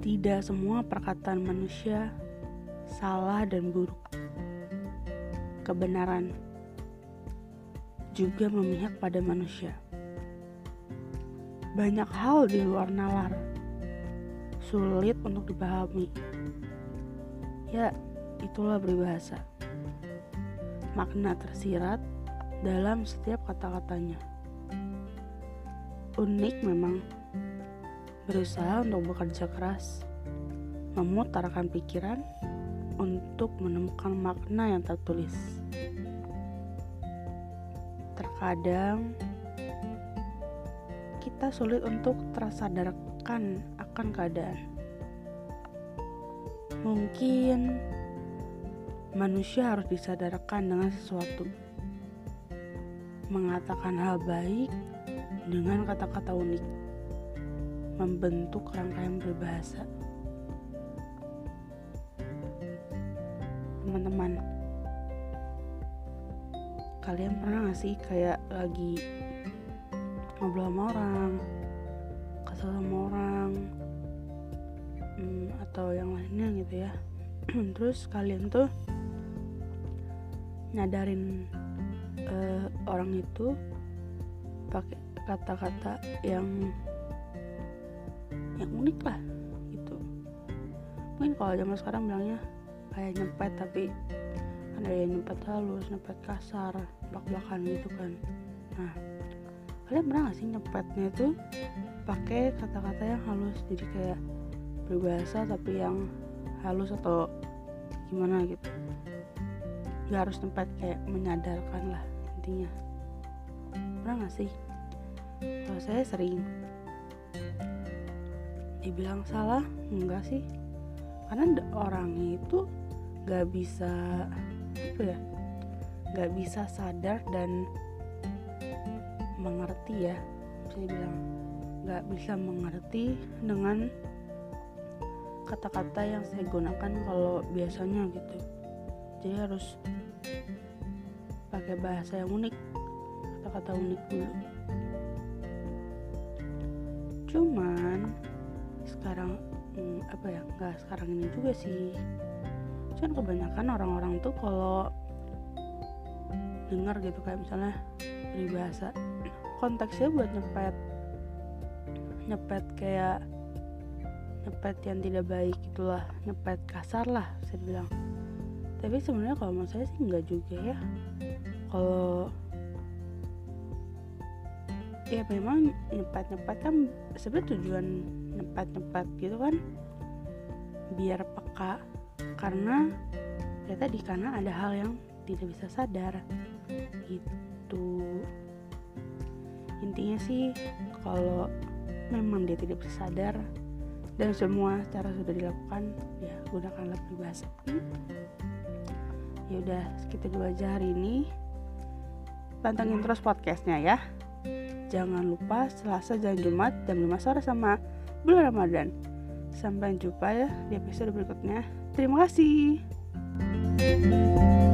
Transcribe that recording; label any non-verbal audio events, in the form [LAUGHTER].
Tidak semua perkataan manusia salah dan buruk. Kebenaran juga memihak pada manusia. Banyak hal di luar nalar sulit untuk dipahami. Ya, itulah berbahasa. Makna tersirat dalam setiap kata-katanya. Unik memang berusaha untuk bekerja keras, memutarkan pikiran untuk menemukan makna yang tertulis. Terkadang kita sulit untuk tersadarkan akan keadaan. Mungkin manusia harus disadarkan dengan sesuatu. Mengatakan hal baik dengan kata-kata unik. Membentuk rangkaian berbahasa. Teman-teman, kalian pernah gak sih kayak lagi ngobrol sama orang, kesel sama orang, hmm, atau yang lainnya gitu ya. [CLEARS THROAT] Terus kalian tuh nyadarin uh, orang itu pakai kata-kata yang yang unik lah gitu. Mungkin kalau zaman sekarang bilangnya kayak nyepet tapi ada yang nyepet halus nyepet kasar belak belakan gitu kan. Nah kalian pernah gak sih nyepetnya itu pakai kata-kata yang halus? Jadi kayak berbahasa tapi yang halus atau gimana gitu. Gak harus tempat kayak menyadarkan lah intinya. Pernah gak sih kalau saya sering dibilang salah enggak sih. Karena orangnya itu gak bisa apa ya gak bisa sadar dan mengerti ya bisa dibilang. Gak bisa mengerti dengan kata-kata yang saya gunakan kalau biasanya gitu. Jadi harus pakai bahasa yang unik kata-kata unik dulu cuman sekarang hmm, apa ya nggak sekarang ini juga sih. Cuman kebanyakan orang-orang tuh kalau dengar gitu kayak misalnya bahasa konteksnya buat nyepet. Nyepet kayak nyepet yang tidak baik itulah nyepet kasar lah saya bilang tapi sebenarnya kalau menurut saya sih enggak juga ya. Kalau ya memang nyepet kan sebenarnya tujuan nyepet gitu kan. Biar peka. Karena ya tadi karena ada hal yang tidak bisa sadar. Gitu. Intinya sih kalau memang dia tidak bisa sadar dan semua cara sudah dilakukan ya gunakanlah peribahasa. Hmm? ya udah segitu dua aja hari ini. Pantengin terus podcastnya ya jangan lupa Selasa dan Jumat jam 5 sore sama bulan Ramadan. Sampai jumpa ya di episode berikutnya. Terima kasih. thank you